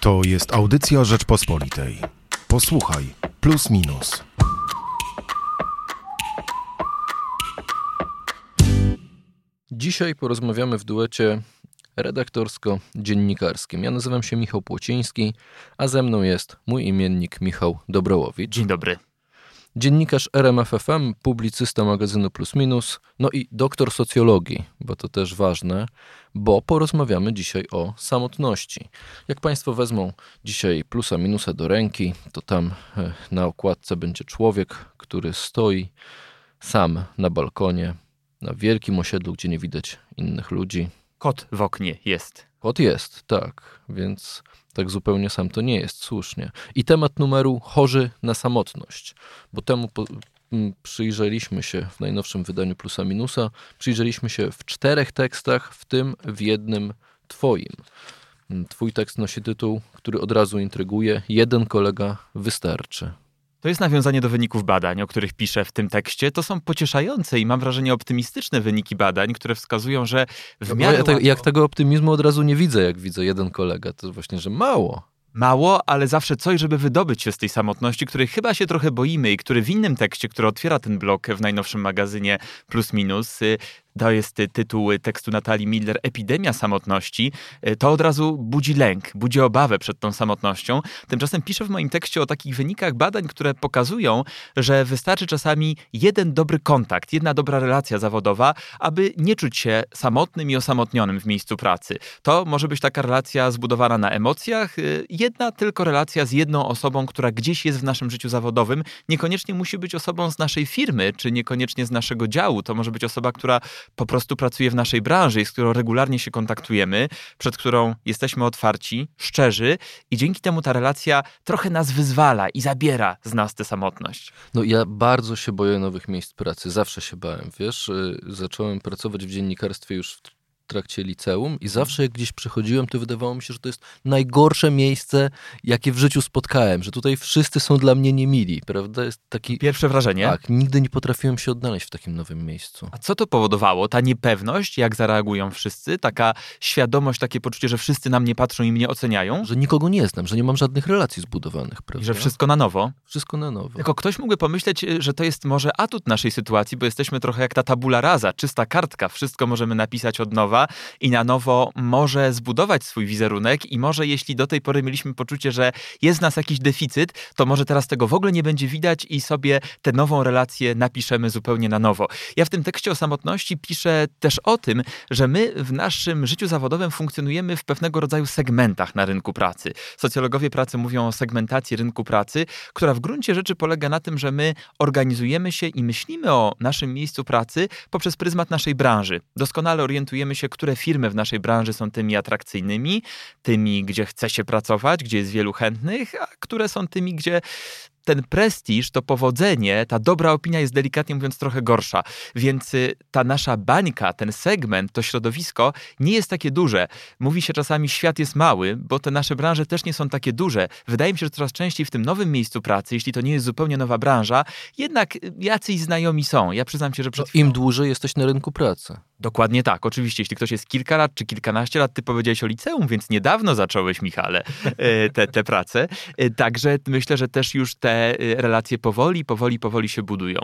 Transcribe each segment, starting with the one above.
To jest audycja Rzeczpospolitej. Posłuchaj, plus minus. Dzisiaj porozmawiamy w duecie redaktorsko-dziennikarskim. Ja nazywam się Michał Płociński, a ze mną jest mój imiennik Michał Dobrołowicz. Dzień dobry. Dziennikarz RMFFM, publicysta magazynu Plus Minus, no i doktor socjologii, bo to też ważne, bo porozmawiamy dzisiaj o samotności. Jak Państwo wezmą dzisiaj plusa minusa do ręki, to tam e, na okładce będzie człowiek, który stoi sam na balkonie, na wielkim osiedlu, gdzie nie widać innych ludzi. Kot w oknie jest. Kot jest, tak, więc tak zupełnie sam to nie jest słusznie. I temat numeru chorzy na samotność, bo temu po, przyjrzeliśmy się w najnowszym wydaniu Plusa Minusa, przyjrzeliśmy się w czterech tekstach, w tym w jednym twoim. Twój tekst nosi tytuł, który od razu intryguje. Jeden kolega wystarczy. To jest nawiązanie do wyników badań, o których piszę w tym tekście. To są pocieszające i mam wrażenie optymistyczne wyniki badań, które wskazują, że w No, miarę ja te, łatwo- jak tego optymizmu od razu nie widzę, jak widzę jeden kolega, to właśnie, że mało. mało, ale zawsze coś, żeby wydobyć się z tej samotności, której chyba się trochę boimy i który w innym tekście, który otwiera ten blok w najnowszym magazynie Plus Minus, y, to jest tytuł tekstu Natalii Miller Epidemia samotności. Y, To od razu budzi lęk, budzi obawę przed tą samotnością. Tymczasem piszę w moim tekście o takich wynikach badań, które pokazują, że wystarczy czasami jeden dobry kontakt, jedna dobra relacja zawodowa, aby nie czuć się samotnym i osamotnionym w miejscu pracy. To może być taka relacja zbudowana na emocjach, y, jedna tylko relacja z jedną osobą, która gdzieś jest w naszym życiu zawodowym. Niekoniecznie musi być osobą z naszej firmy, czy niekoniecznie z naszego działu. To może być osoba, która po prostu pracuje w naszej branży z którą regularnie się kontaktujemy, przed którą jesteśmy otwarci, szczerzy i dzięki temu ta relacja trochę nas wyzwala i zabiera z nas tę samotność. No ja bardzo się boję nowych miejsc pracy. Zawsze się bałem, wiesz. Y, Zacząłem pracować w dziennikarstwie już w trakcie liceum i zawsze jak gdzieś przychodziłem, to wydawało mi się, że to jest najgorsze miejsce, jakie w życiu spotkałem, że tutaj wszyscy są dla mnie niemili, prawda? Jest taki... Pierwsze wrażenie. Tak, nigdy nie potrafiłem się odnaleźć w takim nowym miejscu. A co to powodowało? Ta niepewność, jak zareagują wszyscy, taka świadomość, takie poczucie, że wszyscy na mnie patrzą i mnie oceniają, Że nikogo nie znam, że nie mam żadnych relacji zbudowanych, i prawda? że wszystko na nowo. Wszystko na nowo. Tylko ktoś mógłby pomyśleć, y, że to jest może atut naszej sytuacji, bo jesteśmy trochę jak ta tabula rasa, czysta kartka, wszystko możemy napisać od nowa i na nowo może zbudować swój wizerunek i może jeśli do tej pory mieliśmy poczucie, że jest w nas jakiś deficyt, to może teraz tego w ogóle nie będzie widać i sobie tę nową relację napiszemy zupełnie na nowo. Ja w tym tekście o samotności piszę też o tym, że my w naszym życiu zawodowym funkcjonujemy w pewnego rodzaju segmentach na rynku pracy. Socjologowie pracy mówią o segmentacji rynku pracy, która w gruncie rzeczy polega na tym, że my organizujemy się i myślimy o naszym miejscu pracy poprzez pryzmat naszej branży. Doskonale orientujemy się, które firmy w naszej branży są tymi atrakcyjnymi, tymi, gdzie chce się pracować, gdzie jest wielu chętnych, a które są tymi, gdzie ten prestiż, to powodzenie, ta dobra opinia jest delikatnie mówiąc trochę gorsza. Więc y, ta nasza bańka, ten segment, to środowisko nie jest takie duże. Mówi się czasami, świat jest mały, bo te nasze branże też nie są takie duże. Wydaje mi się, że coraz częściej w tym nowym miejscu pracy, jeśli to nie jest zupełnie nowa branża, jednak y, jacyś znajomi są. Ja przyznam się, że przed To Im dłużej jesteś na rynku pracy. Dokładnie tak. Oczywiście, jeśli ktoś jest kilka lat czy kilkanaście lat, ty powiedziałeś o liceum, więc niedawno zacząłeś, Michale, e, te, te prace. Także myślę, że też już te e, relacje powoli, powoli, powoli się budują.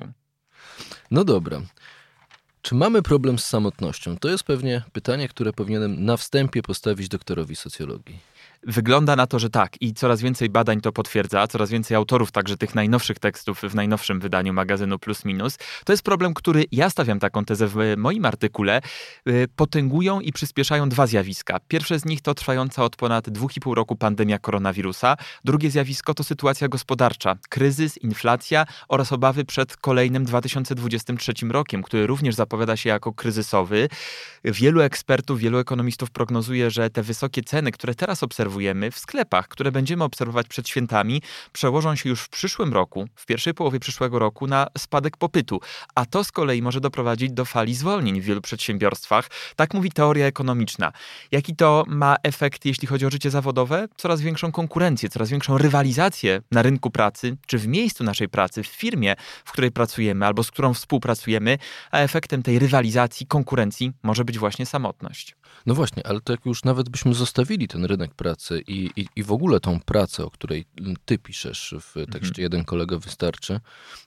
No dobra. Czy mamy problem z samotnością? To jest pewnie pytanie, które powinienem na wstępie postawić doktorowi socjologii. Wygląda na to, że tak i coraz więcej badań to potwierdza, coraz więcej autorów także tych najnowszych tekstów w najnowszym wydaniu magazynu Plus Minus. To jest problem, który ja stawiam taką tezę w moim artykule, y, potęgują i przyspieszają dwa zjawiska. Pierwsze z nich to trwająca od ponad 2,5 roku pandemia koronawirusa. Drugie zjawisko to sytuacja gospodarcza, kryzys, inflacja oraz obawy przed kolejnym 2023 rokiem, który również zapowiada się jako kryzysowy. Wielu ekspertów, wielu ekonomistów prognozuje, że te wysokie ceny, które teraz obserwujemy w sklepach, które będziemy obserwować przed świętami, przełożą się już w przyszłym roku, w pierwszej połowie przyszłego roku na spadek popytu. A to z kolei może doprowadzić do fali zwolnień w wielu przedsiębiorstwach. Tak mówi teoria ekonomiczna. Jaki to ma efekt, jeśli chodzi o życie zawodowe? Coraz większą konkurencję, coraz większą rywalizację na rynku pracy, czy w miejscu naszej pracy, w firmie, w której pracujemy albo z którą współpracujemy, a efektem tej rywalizacji, konkurencji może być właśnie samotność. No właśnie, ale to jak już nawet byśmy zostawili ten rynek pracy, pracy i, i, i w ogóle tą pracę, o której ty piszesz w tekście Mhm. Jeden kolega wystarczy,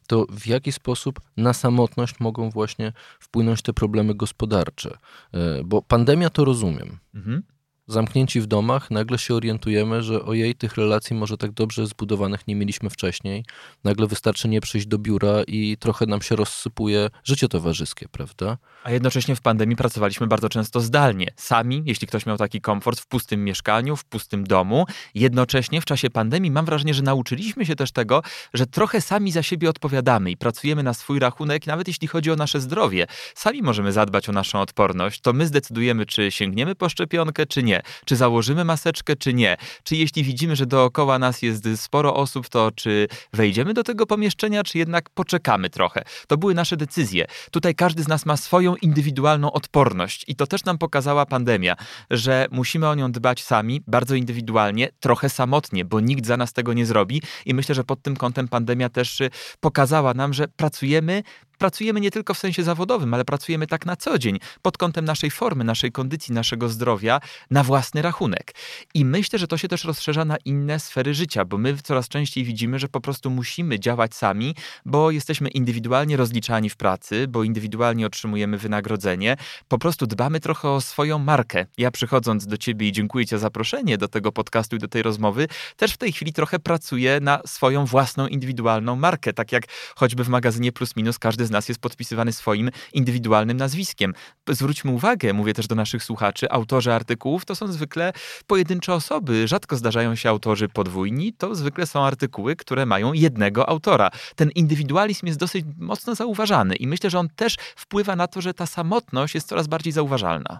to w jaki sposób na samotność mogą właśnie wpłynąć te problemy gospodarcze? E, Bo pandemia to rozumiem. Mhm. Zamknięci w domach, nagle się orientujemy, że ojej, tych relacji może tak dobrze zbudowanych nie mieliśmy wcześniej. Nagle wystarczy nie przyjść do biura i trochę nam się rozsypuje życie towarzyskie, prawda? A jednocześnie w pandemii pracowaliśmy bardzo często zdalnie. Sami, jeśli ktoś miał taki komfort w pustym mieszkaniu, w pustym domu. Jednocześnie w czasie pandemii mam wrażenie, że nauczyliśmy się też tego, że trochę sami za siebie odpowiadamy i pracujemy na swój rachunek, nawet jeśli chodzi o nasze zdrowie. Sami możemy zadbać o naszą odporność. To my zdecydujemy, czy sięgniemy po szczepionkę, czy nie. Czy założymy maseczkę, czy nie. Czy jeśli widzimy, że dookoła nas jest sporo osób, to czy wejdziemy do tego pomieszczenia, czy jednak poczekamy trochę. To były nasze decyzje. Tutaj każdy z nas ma swoją indywidualną odporność i to też nam pokazała pandemia, że musimy o nią dbać sami, bardzo indywidualnie, trochę samotnie, bo nikt za nas tego nie zrobi i myślę, że pod tym kątem pandemia też y, pokazała nam, że pracujemy pracujemy nie tylko w sensie zawodowym, ale pracujemy tak na co dzień, pod kątem naszej formy, naszej kondycji, naszego zdrowia, na własny rachunek. I myślę, że to się też rozszerza na inne sfery życia, bo my coraz częściej widzimy, że po prostu musimy działać sami, bo jesteśmy indywidualnie rozliczani w pracy, bo indywidualnie otrzymujemy wynagrodzenie. Po prostu dbamy trochę o swoją markę. Ja przychodząc do ciebie i dziękuję ci za zaproszenie do tego podcastu i do tej rozmowy, też w tej chwili trochę pracuję na swoją własną indywidualną markę. Tak jak choćby w magazynie Plus Minus każdy z nas jest podpisywany swoim indywidualnym nazwiskiem. Zwróćmy uwagę, mówię też do naszych słuchaczy, autorzy artykułów to są zwykle pojedyncze osoby. Rzadko zdarzają się autorzy podwójni, to zwykle są artykuły, które mają jednego autora. Ten indywidualizm jest dosyć mocno zauważany i myślę, że on też wpływa na to, że ta samotność jest coraz bardziej zauważalna.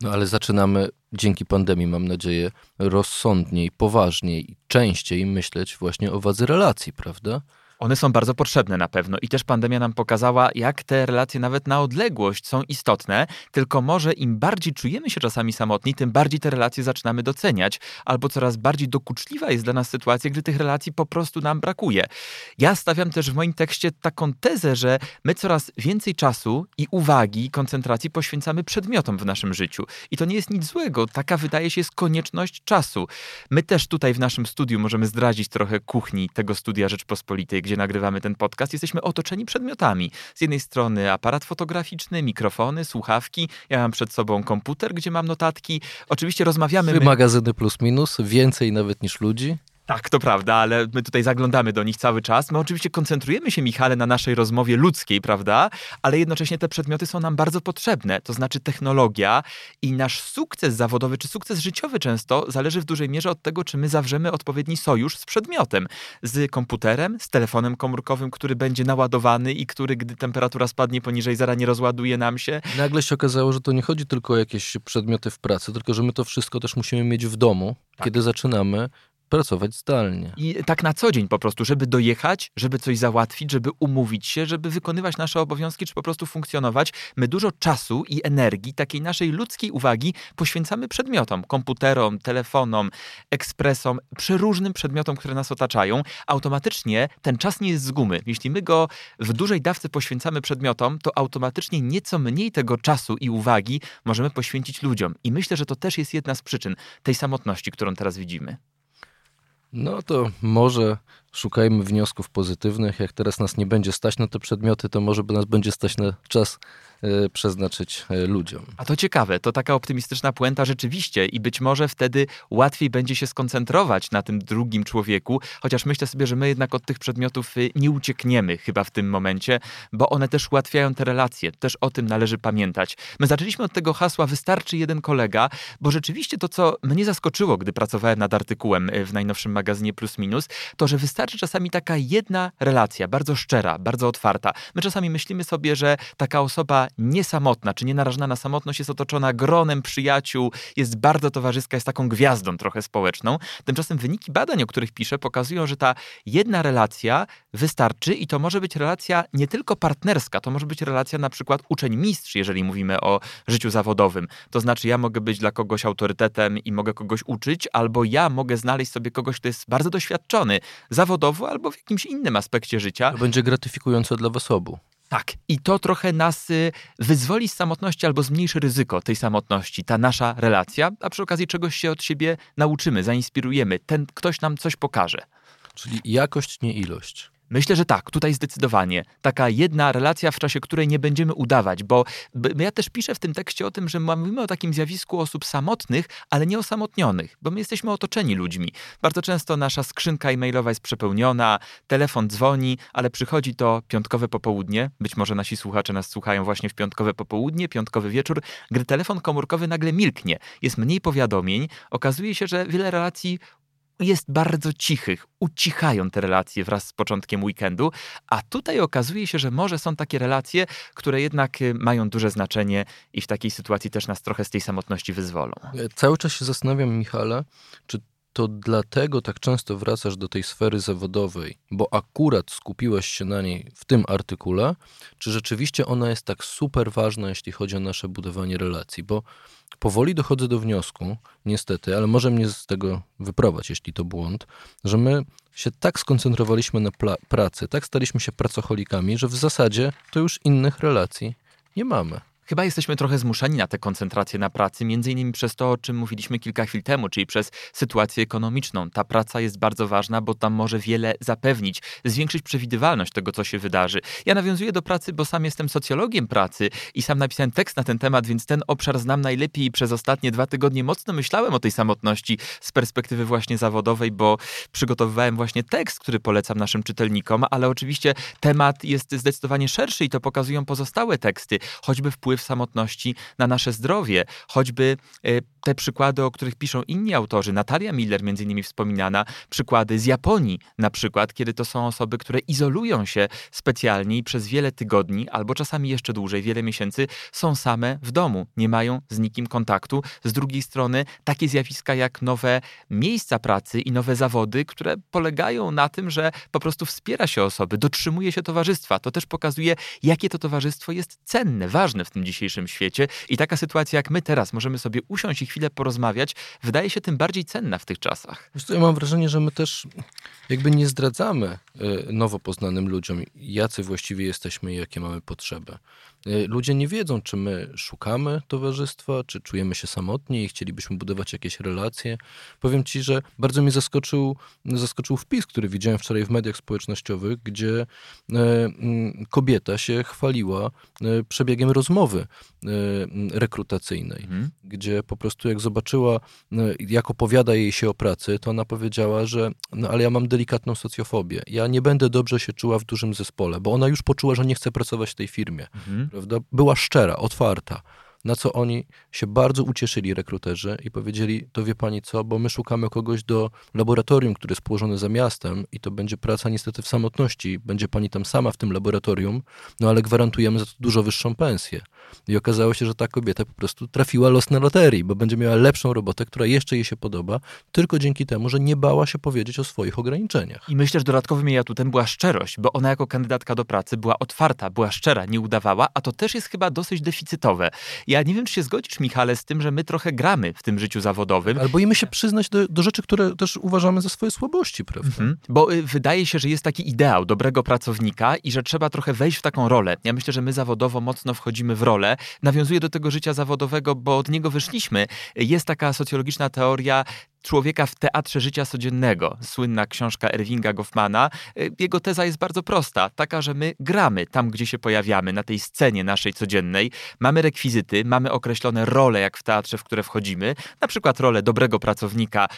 No ale zaczynamy dzięki pandemii, mam nadzieję, rozsądniej, poważniej, częściej myśleć właśnie o wadze relacji, prawda? One są bardzo potrzebne na pewno i też pandemia nam pokazała, jak te relacje nawet na odległość są istotne, tylko może im bardziej czujemy się czasami samotni, tym bardziej te relacje zaczynamy doceniać, albo coraz bardziej dokuczliwa jest dla nas sytuacja, gdy tych relacji po prostu nam brakuje. Ja stawiam też w moim tekście taką tezę, że my coraz więcej czasu i uwagi, koncentracji poświęcamy przedmiotom w naszym życiu. I to nie jest nic złego, taka wydaje się jest konieczność czasu. My też tutaj w naszym studiu możemy zdradzić trochę kuchni tego studia Rzeczpospolitej, gdzie nagrywamy ten podcast, jesteśmy otoczeni przedmiotami. Z jednej strony aparat fotograficzny, mikrofony, słuchawki. Ja mam przed sobą komputer, gdzie mam notatki. Oczywiście rozmawiamy. Trzy my- magazyny plus minus, więcej nawet niż ludzi. Tak, to prawda, ale my tutaj zaglądamy do nich cały czas. My oczywiście koncentrujemy się, Michale, na naszej rozmowie ludzkiej, prawda? Ale jednocześnie te przedmioty są nam bardzo potrzebne. To znaczy technologia i nasz sukces zawodowy czy sukces życiowy często zależy w dużej mierze od tego, czy my zawrzemy odpowiedni sojusz z przedmiotem. Z komputerem, z telefonem komórkowym, który będzie naładowany i który, gdy temperatura spadnie poniżej zera, nie rozładuje nam się. Nagle się okazało, że to nie chodzi tylko o jakieś przedmioty w pracy, tylko że my to wszystko też musimy mieć w domu, Tak. kiedy zaczynamy pracować zdalnie. I tak na co dzień po prostu, żeby dojechać, żeby coś załatwić, żeby umówić się, żeby wykonywać nasze obowiązki, czy po prostu funkcjonować, my dużo czasu i energii, takiej naszej ludzkiej uwagi poświęcamy przedmiotom, komputerom, telefonom, ekspresom, przeróżnym przedmiotom, które nas otaczają. Automatycznie ten czas nie jest z gumy. Jeśli my go w dużej dawce poświęcamy przedmiotom, to automatycznie nieco mniej tego czasu i uwagi możemy poświęcić ludziom. I myślę, że to też jest jedna z przyczyn tej samotności, którą teraz widzimy. No to może szukajmy wniosków pozytywnych. Jak teraz nas nie będzie stać na te przedmioty, to może by nas będzie stać na czas e, przeznaczyć e, ludziom. A to ciekawe, to taka optymistyczna puenta rzeczywiście i być może wtedy łatwiej będzie się skoncentrować na tym drugim człowieku, chociaż myślę sobie, że my jednak od tych przedmiotów y, nie uciekniemy chyba w tym momencie, bo one też ułatwiają te relacje, też o tym należy pamiętać. My zaczęliśmy od tego hasła wystarczy jeden kolega, bo rzeczywiście to, co mnie zaskoczyło, gdy pracowałem nad artykułem y, w najnowszym magazynie Plus Minus, to, że wystarczy czasami taka jedna relacja, bardzo szczera, bardzo otwarta. My czasami myślimy sobie, że taka osoba niesamotna, czy nienarażona na samotność jest otoczona gronem przyjaciół, jest bardzo towarzyska, jest taką gwiazdą trochę społeczną. Tymczasem wyniki badań, o których piszę, pokazują, że ta jedna relacja wystarczy i to może być relacja nie tylko partnerska, to może być relacja na przykład uczeń-mistrz, jeżeli mówimy o życiu zawodowym. To znaczy ja mogę być dla kogoś autorytetem i mogę kogoś uczyć, albo ja mogę znaleźć sobie kogoś, kto jest bardzo doświadczony zawodowo albo w jakimś innym aspekcie życia. To będzie gratyfikujące dla was obu. Tak, i to trochę nas y, wyzwoli z samotności albo zmniejszy ryzyko tej samotności, ta nasza relacja, a przy okazji czegoś się od siebie nauczymy, zainspirujemy, ten ktoś nam coś pokaże. Czyli jakość, nie ilość. Myślę, że tak, tutaj zdecydowanie. Taka jedna relacja, w czasie której nie będziemy udawać, bo ja też piszę w tym tekście o tym, że mówimy o takim zjawisku osób samotnych, ale nie osamotnionych, bo my jesteśmy otoczeni ludźmi. Bardzo często nasza skrzynka e-mailowa jest przepełniona, telefon dzwoni, ale przychodzi to piątkowe popołudnie. Być może nasi słuchacze nas słuchają właśnie w piątkowe popołudnie, piątkowy wieczór, gdy telefon komórkowy nagle milknie. Jest mniej powiadomień, okazuje się, że wiele relacji jest bardzo cichych, ucichają te relacje wraz z początkiem weekendu, a tutaj okazuje się, że może są takie relacje, które jednak y, mają duże znaczenie i w takiej sytuacji też nas trochę z tej samotności wyzwolą. Cały czas się zastanawiam, Michale, czy to dlatego tak często wracasz do tej sfery zawodowej, bo akurat skupiłeś się na niej w tym artykule, czy rzeczywiście ona jest tak super ważna, jeśli chodzi o nasze budowanie relacji? Bo powoli dochodzę do wniosku, niestety, ale może mnie z tego wyprowadzić, jeśli to błąd, że my się tak skoncentrowaliśmy na pracy, tak staliśmy się pracocholikami, że w zasadzie to już innych relacji nie mamy. Chyba jesteśmy trochę zmuszeni na tę koncentrację na pracy, między innymi przez to, o czym mówiliśmy kilka chwil temu, czyli przez sytuację ekonomiczną. Ta praca jest bardzo ważna, bo tam może wiele zapewnić, zwiększyć przewidywalność tego, co się wydarzy. Ja nawiązuję do pracy, bo sam jestem socjologiem pracy i sam napisałem tekst na ten temat, więc ten obszar znam najlepiej i przez ostatnie dwa tygodnie mocno myślałem o tej samotności z perspektywy właśnie zawodowej, bo przygotowywałem właśnie tekst, który polecam naszym czytelnikom, ale oczywiście temat jest zdecydowanie szerszy i to pokazują pozostałe teksty, choćby wpływ wpływ samotności na nasze zdrowie. Choćby e, te przykłady, o których piszą inni autorzy, Natalia Miller między innymi wspominana, przykłady z Japonii na przykład, kiedy to są osoby, które izolują się specjalnie i przez wiele tygodni, albo czasami jeszcze dłużej, wiele miesięcy, są same w domu, nie mają z nikim kontaktu. Z drugiej strony takie zjawiska jak nowe miejsca pracy i nowe zawody, które polegają na tym, że po prostu wspiera się osoby, dotrzymuje się towarzystwa. To też pokazuje, jakie to towarzystwo jest cenne, ważne w tym dzisiejszym świecie i taka sytuacja jak my teraz możemy sobie usiąść i chwilę porozmawiać, wydaje się tym bardziej cenna w tych czasach. Ja mam wrażenie, że my też jakby nie zdradzamy e, nowo poznanym ludziom, jacy właściwie jesteśmy i jakie mamy potrzeby. E, ludzie nie wiedzą, czy my szukamy towarzystwa, czy czujemy się samotni i chcielibyśmy budować jakieś relacje. Powiem ci, że bardzo mnie zaskoczył, zaskoczył wpis, który widziałem wczoraj w mediach społecznościowych, gdzie e, kobieta się chwaliła przebiegiem rozmowy rekrutacyjnej, mhm. gdzie po prostu jak zobaczyła, jak opowiada jej się o pracy, to ona powiedziała, że no ale ja mam delikatną socjofobię. Ja nie będę dobrze się czuła w dużym zespole, bo ona już poczuła, że nie chce pracować w tej firmie. Mhm. Prawda? Była szczera, otwarta. Na co oni się bardzo ucieszyli, rekruterzy, i powiedzieli: To wie pani co, bo my szukamy kogoś do laboratorium, które jest położone za miastem, i to będzie praca niestety w samotności. Będzie pani tam sama w tym laboratorium, no ale gwarantujemy za to dużo wyższą pensję. I okazało się, że ta kobieta po prostu trafiła los na loterii, bo będzie miała lepszą robotę, która jeszcze jej się podoba, tylko dzięki temu, że nie bała się powiedzieć o swoich ograniczeniach. I myślę, że dodatkowym jej atutem była szczerość, bo ona jako kandydatka do pracy była otwarta, była szczera, nie udawała, a to też jest chyba dosyć deficytowe. Ja nie wiem, czy się zgodzisz, Michale, z tym, że my trochę gramy w tym życiu zawodowym. Albo boimy się przyznać do, do rzeczy, które też uważamy za swoje słabości, prawda? Mhm. Bo y, wydaje się, że jest taki ideał dobrego pracownika i że trzeba trochę wejść w taką rolę. Ja myślę, że my zawodowo mocno wchodzimy w rolę. Nawiązuję do tego życia zawodowego, bo od niego wyszliśmy. Jest taka socjologiczna teoria człowieka w teatrze życia codziennego. Słynna książka Erwinga Goffmana. Y, jego teza jest bardzo prosta, taka, że my gramy tam, gdzie się pojawiamy, na tej scenie naszej codziennej. Mamy rekwizyty, mamy określone role, jak w teatrze, w które wchodzimy. Na przykład rolę dobrego pracownika,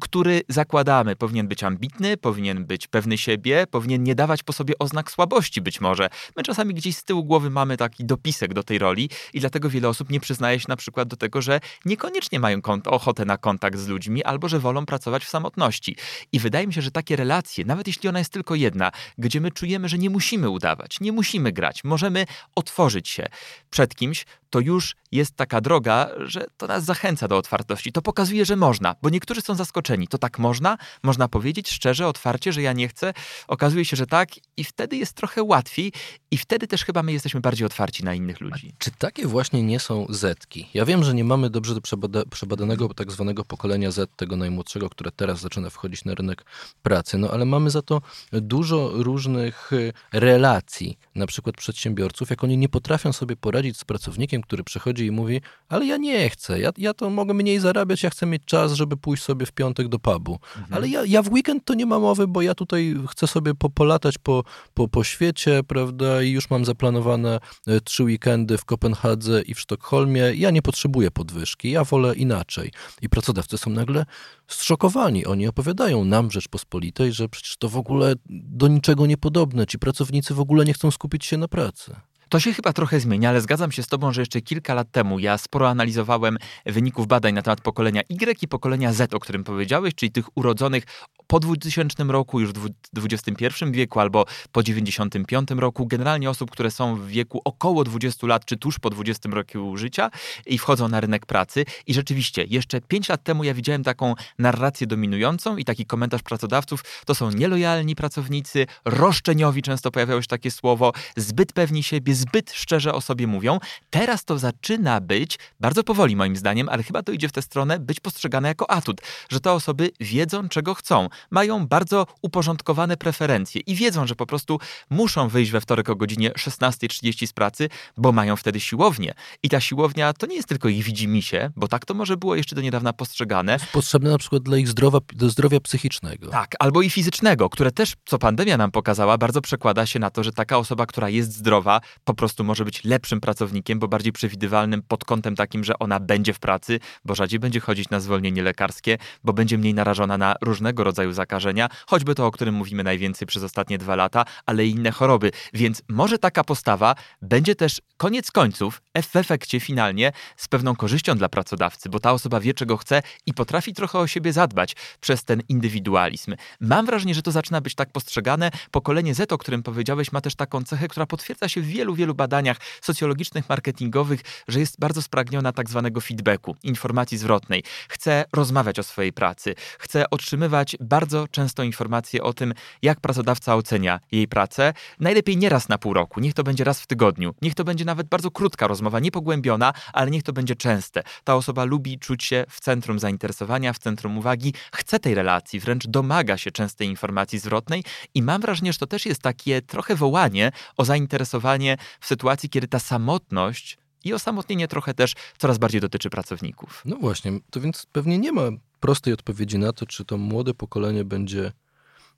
który zakładamy, powinien być ambitny, powinien być pewny siebie, powinien nie dawać po sobie oznak słabości być może. My czasami gdzieś z tyłu głowy mamy taki dopisek do tej roli i dlatego wiele osób nie przyznaje się na przykład do tego, że niekoniecznie mają ochotę na kontakt z ludźmi albo że wolą pracować w samotności. I wydaje mi się, że takie relacje, nawet jeśli ona jest tylko jedna, gdzie my czujemy, że nie musimy udawać, nie musimy grać, możemy otworzyć się przed kimś, to już jest taka droga, że to nas zachęca do otwartości. To pokazuje, że można, bo niektórzy są zaskoczeni. To tak można? Można powiedzieć szczerze, otwarcie, że ja nie chcę? Okazuje się, że tak i wtedy jest trochę łatwiej i wtedy też chyba my jesteśmy bardziej otwarci na innych ludzi. Czy takie właśnie nie są zetki? Ja wiem, że nie mamy dobrze przebada przebadanego tak zwanego pokolenia Z, tego najmłodszego, które teraz zaczyna wchodzić na rynek pracy, no ale mamy za to dużo różnych y, relacji, na przykład przedsiębiorców, jak oni nie potrafią sobie poradzić z pracownikiem, który przychodzi i mówi, ale ja nie chcę, ja, ja to mogę mniej zarabiać, ja chcę mieć czas, żeby pójść sobie w piątek do pubu. Mhm. Ale ja, ja w weekend to nie mam mowy, bo ja tutaj chcę sobie po, polatać po, po, po świecie, prawda, i już mam zaplanowane e, trzy weekendy w Kopenhadze i w Sztokholmie. Ja nie potrzebuję podwyżki, ja wolę inaczej. I pracodawcy są nagle zszokowani. Oni opowiadają nam Rzeczpospolitej, że przecież to w ogóle do niczego niepodobne. Ci pracownicy w ogóle nie chcą skupić się na pracy. To się chyba trochę zmienia, ale zgadzam się z Tobą, że jeszcze kilka lat temu ja sporo analizowałem wyników badań na temat pokolenia Y i pokolenia Z, o którym powiedziałeś, czyli tych urodzonych po 2000 roku, już w XXI wieku albo po 95 roku, generalnie osób, które są w wieku około 20 lat, czy tuż po 20 roku życia i wchodzą na rynek pracy. I rzeczywiście, jeszcze 5 lat temu ja widziałem taką narrację dominującą i taki komentarz pracodawców, to są nielojalni pracownicy, roszczeniowi, często pojawiało się takie słowo, zbyt pewni siebie, zbyt szczerze o sobie mówią. Teraz to zaczyna być, bardzo powoli moim zdaniem, ale chyba to idzie w tę stronę, być postrzegane jako atut, że te osoby wiedzą, czego chcą mają bardzo uporządkowane preferencje i wiedzą, że po prostu muszą wyjść we wtorek o godzinie 16.30 z pracy, bo mają wtedy siłownię. I ta siłownia to nie jest tylko ich widzimisię, bo tak to może było jeszcze do niedawna postrzegane. Potrzebne na przykład dla ich do zdrowia psychicznego. Tak, albo i fizycznego, które też, co pandemia nam pokazała, bardzo przekłada się na to, że taka osoba, która jest zdrowa, po prostu może być lepszym pracownikiem, bo bardziej przewidywalnym pod kątem takim, że ona będzie w pracy, bo rzadziej będzie chodzić na zwolnienie lekarskie, bo będzie mniej narażona na różnego rodzaju rodzaju zakażenia, choćby to, o którym mówimy najwięcej przez ostatnie dwa lata, ale i inne choroby. Więc może taka postawa będzie też koniec końców w efekcie finalnie z pewną korzyścią dla pracodawcy, bo ta osoba wie, czego chce i potrafi trochę o siebie zadbać przez ten indywidualizm. Mam wrażenie, że to zaczyna być tak postrzegane. Pokolenie Z, o którym powiedziałeś, ma też taką cechę, która potwierdza się w wielu, wielu badaniach socjologicznych, marketingowych, że jest bardzo spragniona tak zwanego feedbacku, informacji zwrotnej. Chce rozmawiać o swojej pracy, chce otrzymywać bardzo bardzo często informacje o tym, jak pracodawca ocenia jej pracę. Najlepiej nie raz na pół roku, niech to będzie raz w tygodniu, niech to będzie nawet bardzo krótka rozmowa, niepogłębiona, ale niech to będzie częste. Ta osoba lubi czuć się w centrum zainteresowania, w centrum uwagi, chce tej relacji, wręcz domaga się częstej informacji zwrotnej i mam wrażenie, że to też jest takie trochę wołanie o zainteresowanie w sytuacji, kiedy ta samotność i osamotnienie trochę też coraz bardziej dotyczy pracowników. No właśnie, to więc pewnie nie ma prostej odpowiedzi na to, czy to młode pokolenie będzie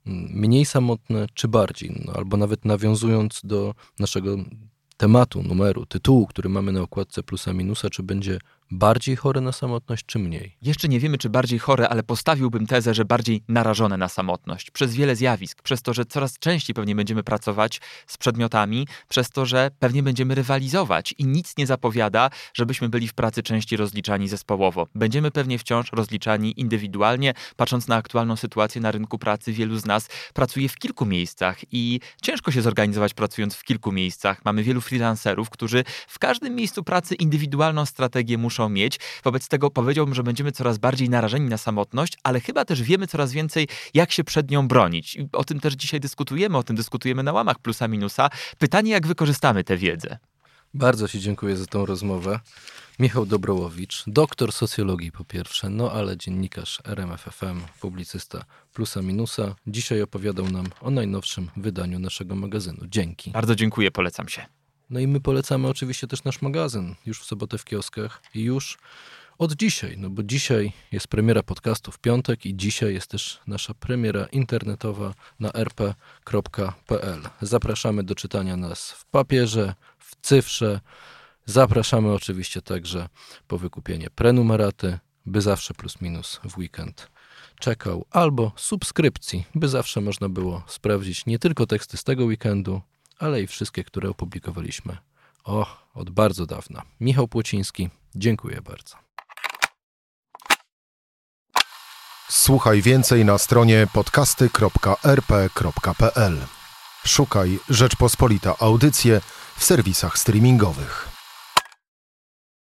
mm, mniej samotne, czy bardziej. No, albo nawet nawiązując do naszego tematu, numeru, tytułu, który mamy na okładce plusa minusa, czy będzie bardziej chore na samotność, czy mniej? Jeszcze nie wiemy, czy bardziej chore, ale postawiłbym tezę, że bardziej narażone na samotność. Przez wiele zjawisk, przez to, że coraz częściej pewnie będziemy pracować z przedmiotami, przez to, że pewnie będziemy rywalizować i nic nie zapowiada, żebyśmy byli w pracy częściej rozliczani zespołowo. Będziemy pewnie wciąż rozliczani indywidualnie. Patrząc na aktualną sytuację na rynku pracy, wielu z nas pracuje w kilku miejscach i ciężko się zorganizować pracując w kilku miejscach. Mamy wielu freelancerów, którzy w każdym miejscu pracy indywidualną strategię muszą muszą mieć. Wobec tego powiedziałbym, że będziemy coraz bardziej narażeni na samotność, ale chyba też wiemy coraz więcej, jak się przed nią bronić. I o tym też dzisiaj dyskutujemy, o tym dyskutujemy na łamach plusa minusa. Pytanie, jak wykorzystamy tę wiedzę. Bardzo Ci dziękuję za tą rozmowę. Michał Dobrołowicz, doktor socjologii po pierwsze, no ale dziennikarz RMFFM, publicysta Plusa Minusa. Dzisiaj opowiadał nam o najnowszym wydaniu naszego magazynu. Dzięki. Bardzo dziękuję, polecam się. No i my polecamy oczywiście też nasz magazyn już w sobotę w kioskach i już od dzisiaj, no bo dzisiaj jest premiera podcastu w piątek i dzisiaj jest też nasza premiera internetowa na rp.pl. Zapraszamy do czytania nas w papierze, w cyfrze. Zapraszamy oczywiście także po wykupienie prenumeraty, by zawsze plus minus w weekend czekał, albo subskrypcji, by zawsze można było sprawdzić nie tylko teksty z tego weekendu, ale i wszystkie, które opublikowaliśmy. O, od bardzo dawna. Michał Płociński, dziękuję bardzo. Słuchaj więcej na stronie podcasty.rp.pl. Szukaj Rzeczpospolita Audycje w serwisach streamingowych.